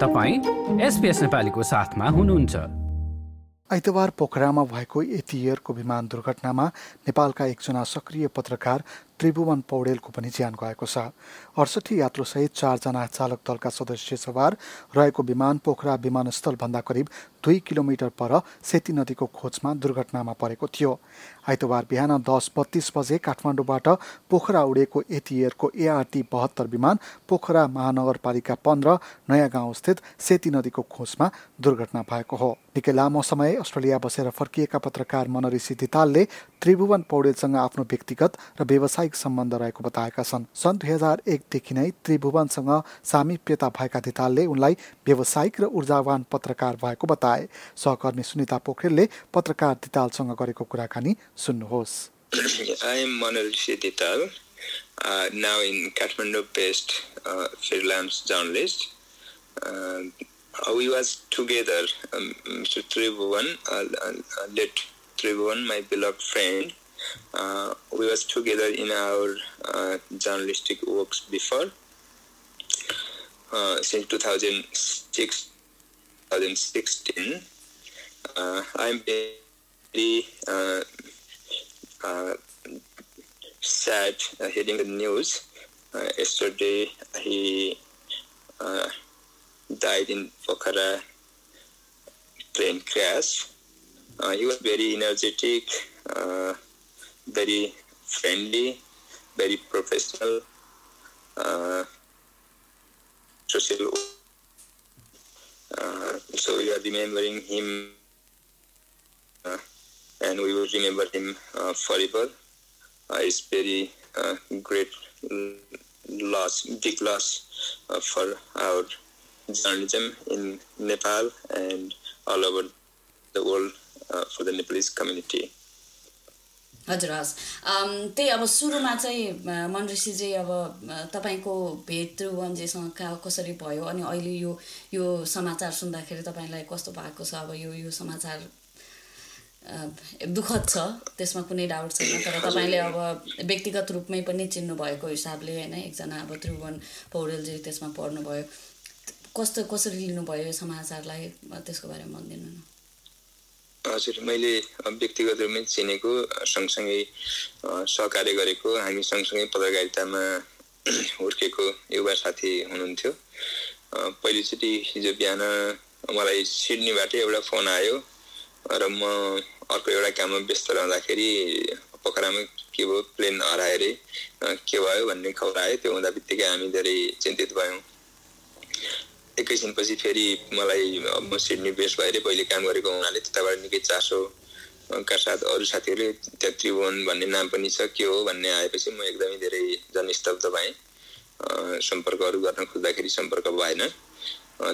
तपाईँ एसपिएस नेपालीको साथमा हुनुहुन्छ। आइतबार पोखरामा भएको एथियरको विमान दुर्घटनामा नेपालका एकजना सक्रिय पत्रकार त्रिभुवन पौडेलको पनि ज्यान गएको छ। अडसठी यात्रुसहित चारजना चालक दलका सदस्य सवार रहेको विमान पोखरा विमानस्थलभन्दा करिब दुई किलोमिटर पर सेती नदीको खोजमा दुर्घटनामा परेको थियो। आइतबार बिहान दस बत्तीस बजे काठमाडौँबाट पोखरा उडेको एटिएयरको एआरटी बहत्तर विमान पोखरा महानगरपालिका पन्ध्र नयाँ गाउँस्थित सेती नदीको खोजमा दुर्घटना भएको हो। निकै लामो समय अस्ट्रेलिया बसेर फर्किएका पत्रकार मनऋषि दितालले त्रिभुवन पौडेलसँग आफ्नो व्यक्तिगत र व्यवसायिक सम्बन्ध रहेको बताएका छन् सन् दुई हजार एकदेखि नै त्रिभुवनसँग सामिप्यता भएका दितालले उनलाई व्यावसायिक र ऊर्जावान पत्रकार भएको बताए सहकर्मी सुनिता पोखरेलले पत्रकार दितालसँग गरेको कुराकानी सुन्नुहोस् uh, now in Kathmandu based uh, freelance journalist. Uh, we was together, um, Mr. Tribhuvan, uh, uh, late Tribhuvan, my beloved friend. Uh, we was together in our uh, journalistic works before. Uh, since 2006, 2016, uh, I'm very uh, uh, sad hearing the news. Yesterday, he died in Pokhara plane crash. He was very energetic, very friendly, very professional, uh, social. Uh, so we are remembering him, uh, and we will remember him uh, forever. Uh, it's very uh, great loss, big loss for our journalism in Nepal and all over the world for the Nepalese community. हजुर हस् त्यही अब सुरुमा चाहिँ a, मनऋषि चाहिँ अब तपाईँको भेट त्रिभुवनजीसँग कहाँ कसरी भयो अनि अहिले यो यो समाचार सुन्दाखेरि तपाईँलाई कस्तो भएको छ? अब यो यो समाचार दुःखद छ त्यसमा कुनै डाउट छैन तर तपाईँले अब व्यक्तिगत रूपमै पनि चिन्नुभएको हिसाबले होइन एकजना अब त्रिभुवन पौडेलजी त्यसमा पढ्नुभयो। कस्तो कसरी लिनुभयो यो समाचारलाई? त्यसको बारेमा भनिदिनु न। हजुर मैले व्यक्तिगत रूपमै चिनेको सँगसँगै सहकार्य गरेको हामी सँगसँगै पत्रकारितामा हुर्केको युवा साथी हुनुहुन्थ्यो। पहिलोचोटि हिजो बिहान मलाई सिडनीबाटै एउटा फोन आयो र म अर्को एउटा काममा व्यस्त रहँदाखेरि पोखरामा के भयो प्लेन हरायो अरे के भयो भन्ने खबर आयो। त्यो हुँदा बित्तिकै हामी धेरै चिन्तित भयौँ। एकैछिनपछि फेरि मलाई म सिडनी बेस भएरै पहिले काम गरेको हुनाले त्यताबाट निकै चासो का साथ अरू साथीहरूले त्यहाँ त्रिभुवन भन्ने नाम पनि छ के हो भन्ने आएपछि म एकदमै धेरै जनस्तब्ध भएँ। सम्पर्कहरू गर्न खोज्दाखेरि सम्पर्क भएन।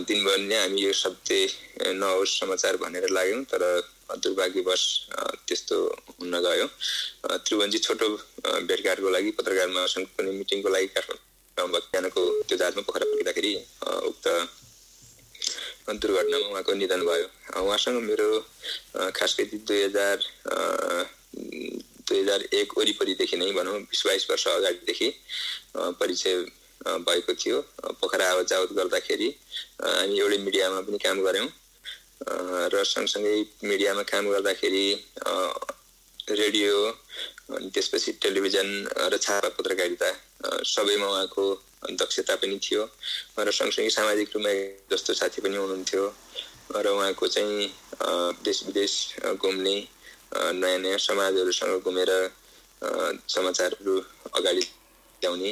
दिनभर नै हामी यो सत्य नहोस् समाचार भनेर लाग्यौँ तर दुर्भाग्यवश त्यस्तो हुन गयो। त्रिभुवनजी छोटो भेटघाटको लागि पत्रकार महासङ्घ पनि मिटिङको लागि काठमाडौँ बिहानको त्यो जातमा पोखरा अ, उक्त दुर्घटनामा उहाँको निधन भयो। उहाँसँग मेरो खास गरी दुई हजार दुई हजार एक वरिपरिदेखि नै भनौँ बिस बाइस वर्ष अगाडिदेखि परिचय भएको थियो। पोखरा आवत जावत गर्दाखेरि हामी एउटै मिडियामा पनि काम गऱ्यौँ। र सँगसँगै मिडियामा काम गर्दाखेरि रेडियो अनि त्यसपछि टेलिभिजन र छापा पत्रकारिता सबैमा उहाँको दक्षता पनि थियो। र सँगसँगै सामाजिक रूपमा जस्तो साथी पनि हुनुहुन्थ्यो। र उहाँको चाहिँ देश विदेश घुम्ने नयाँ नयाँ समाजहरूसँग घुमेर समाचारहरू अगाडि ल्याउने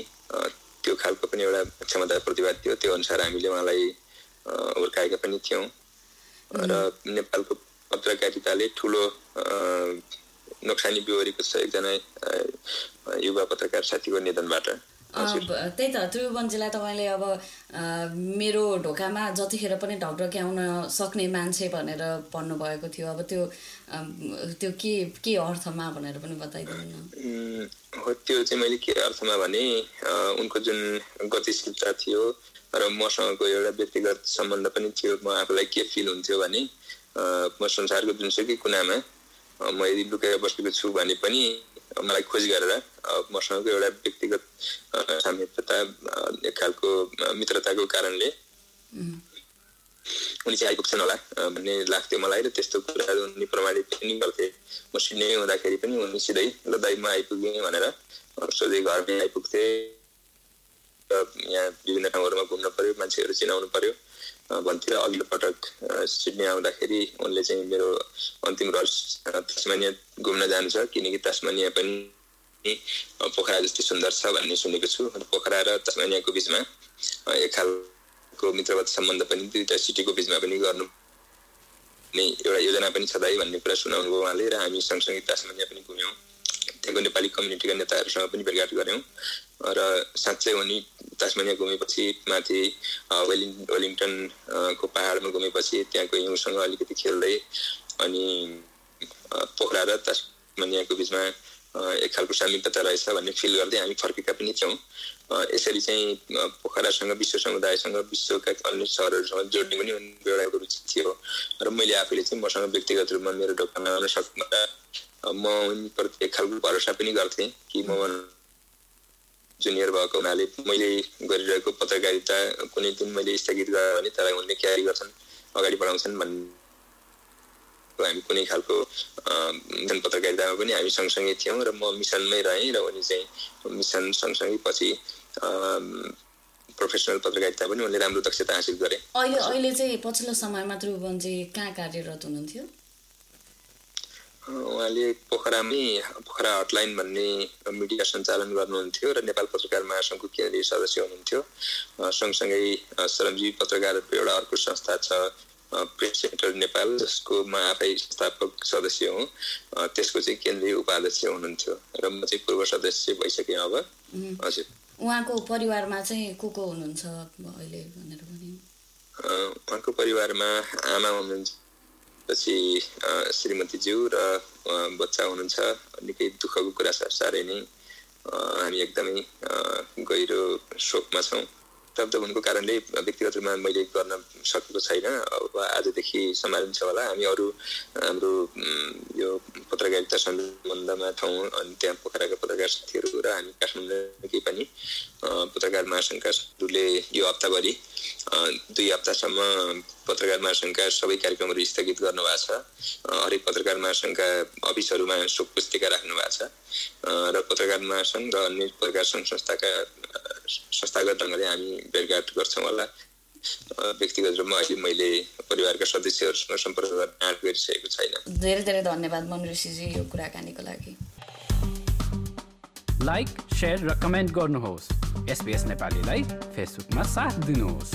त्यो खालको पनि एउटा क्षमता प्रतिभा थियो। त्यो अनुसार हामीले उहाँलाई हुर्काएका पनि थियौँ। र नेपालको पत्रकारिताले ठुलो नोक्सानी बिहोरेको छ एकजना युवा पत्रकार साथीको निधनबाट त्यही त त्रिभुवनजीलाई तपाईँले अब मेरो ढोकामा जतिखेर पनि ढकढकी आउन सक्ने मान्छे भनेर भन्नुभएको थियो अब त्यो त्यो के के अर्थमा भनेर पनि बताइदिनु हो त्यो चाहिँ मैले के अर्थमा भने उनको जुन गतिशीलता थियो र मसँगको एउटा व्यक्तिगत सम्बन्ध पनि थियो म आफूलाई के फिल हुन्थ्यो भने म संसारको जुनसुकै कुनामा म यदि लुकेर बसेको छु भने पनि मलाई खोज गरेर मसँगको एउटा व्यक्तिगत सामिप्यता एक खालको मित्रताको कारणले उनी चाहिँ आइपुग्छन् होला भन्ने लाग्थ्यो मलाई र त्यस्तो कुराहरू उनी प्रमाणित पनि गर्थे। म सिड्ने हुँदाखेरि पनि उनी सिधै ल दाइ म आइपुगेँ भनेर सोझै घरमै आइपुग्थे। र यहाँ विभिन्न ठाउँहरूमा घुम्न पर्यो मान्छेहरू चिनाउनु पर्यो। भन्थ्यो अघिल्लो पटक सिडनी आउँदाखेरि उनले चाहिँ मेरो अन्तिम रस तस्मानिया घुम्न जानु छ किनकि तस्मानिया पनि पोखरा जस्तै सुन्दर छ भन्ने सुनेको छु। पोखरा र तस्मानियाको बिचमा एक खालको मित्रवत सम्बन्ध पनि दुईवटा सिटीको बिचमा पनि गर्नु नै एउटा योजना पनि छ दाइ भन्ने कुरा सुनाउनु भयो उहाँले र हामी सँगसँगै तस्मानिया पनि घुम्यौँ। त्यहाँको नेपाली कम्युनिटीका नेताहरूसँग पनि भेटघाट गऱ्यौँ। र साँच्चै उनी तासमानिया घुमेपछि माथि वेलिङ वेलिङटनको पाहाडमा घुमेपछि त्यहाँको हिउँसँग अलिकति खेल्दै अनि पोखरा र तासमानियाको बिचमा एक खालको सामिप्यता रहेछ भन्ने फिल गर्दै हामी फर्केका पनि थियौँ यसरी चाहिँ पोखरासँग विश्व समुदायसँग विश्वका अन्य सहरहरूसँग जोड्ने पनि एउटा रुचि थियो। र मैले आफूले चाहिँ मसँग व्यक्तिगत रूपमा मेरो ढोकामा आउन सक्दा म उनीप्रति एक खालको भरोसा पनि गर्थेँ कि म जुनियर भएको हुनाले मैले गरिरहेको पत्रकारिता कुनै दिन मैले स्थगित गरेँ भने त्यसलाई उनले क्यारी गर्छन् अगाडि बढाउँछन् भन्ने हामी कुनै खालको पत्रकारितामा पनि हामी सँगसँगै थियौँ र म मिसनमै रहेँ र उनी चाहिँ मिसन सँगसँगै पछि प्रोफेसनल पत्रकारिता पनि उनले राम्रो दक्षता हासिल गरे। अहिले अहिले चाहिँ पछिल्लो समयमा ध्रुवनजी कहाँ कार्यरत हुनुहुन्थ्यो? उहाँले पोखरामै पोखरा हटलाइन भन्ने मिडिया सञ्चालन गर्नुहुन्थ्यो र नेपाल पत्रकार महासङ्घको केन्द्रीय सदस्य हुनुहुन्थ्यो। सँगसँगै श्रमजीवी पत्रकारहरूको एउटा अर्को संस्था छ प्रेस सेन्टर नेपाल जसको म आफै संस्थापक सदस्य हुँ। त्यसको चाहिँ केन्द्रीय उपाध्यक्ष हुनुहुन्थ्यो र म चाहिँ पूर्व सदस्य भइसकेँ अब। हजुर। उहाँको परिवारमा चाहिँ को को हुनुहुन्छ अहिले भनेर उहाँको परिवारमा आमा हुनुहुन्छ। पछि श्रीमतीज्यू र बच्चा हुनुहुन्छ। निकै दुःखको कुरा छ साह्रै नै। हामी एकदमै गहिरो शोकमा छौँ। शब्द हुनुको कारणले व्यक्तिगत रूपमा मैले गर्न सकेको छैन। अब आजदेखि सम्हालिन्छ होला। हामी अरू हाम्रो यो पत्रकारिता सम्बन्धमा ठाउँ अनि त्यहाँ पोखराका पत्रकार साथीहरू र हामी काठमाडौँ पनि पत्रकार महासङ्घकाहरूले यो हप्ताभरि दुई हप्तासम्म पत्रकार महासङ्घका सबै कार्यक्रमहरू स्थगित गर्नुभएको छ हरेक पत्रकार महासङ्घका अफिसहरूमा शोक पुस्तिका राख्नु भएको छ र पत्रकार महासङ्घ र अन्य पत्रकार सङ्घ संस्थाका संस्थागत ढङ्गले हामी भेटघाट गर्छौँ होला व्यक्तिगत रूपमा अहिले मैले परिवारका सदस्यहरूसँग सम्पर्क गर्न आँट गरिसकेको छैन। धेरै धेरै धन्यवाद मनऋषिजी यो कुराकानीको लागि। लाइक सेयर र कमेन्ट गर्नुहोस्। एसपिएस नेपालीलाई फेसबुकमा साथ दिनुहोस्।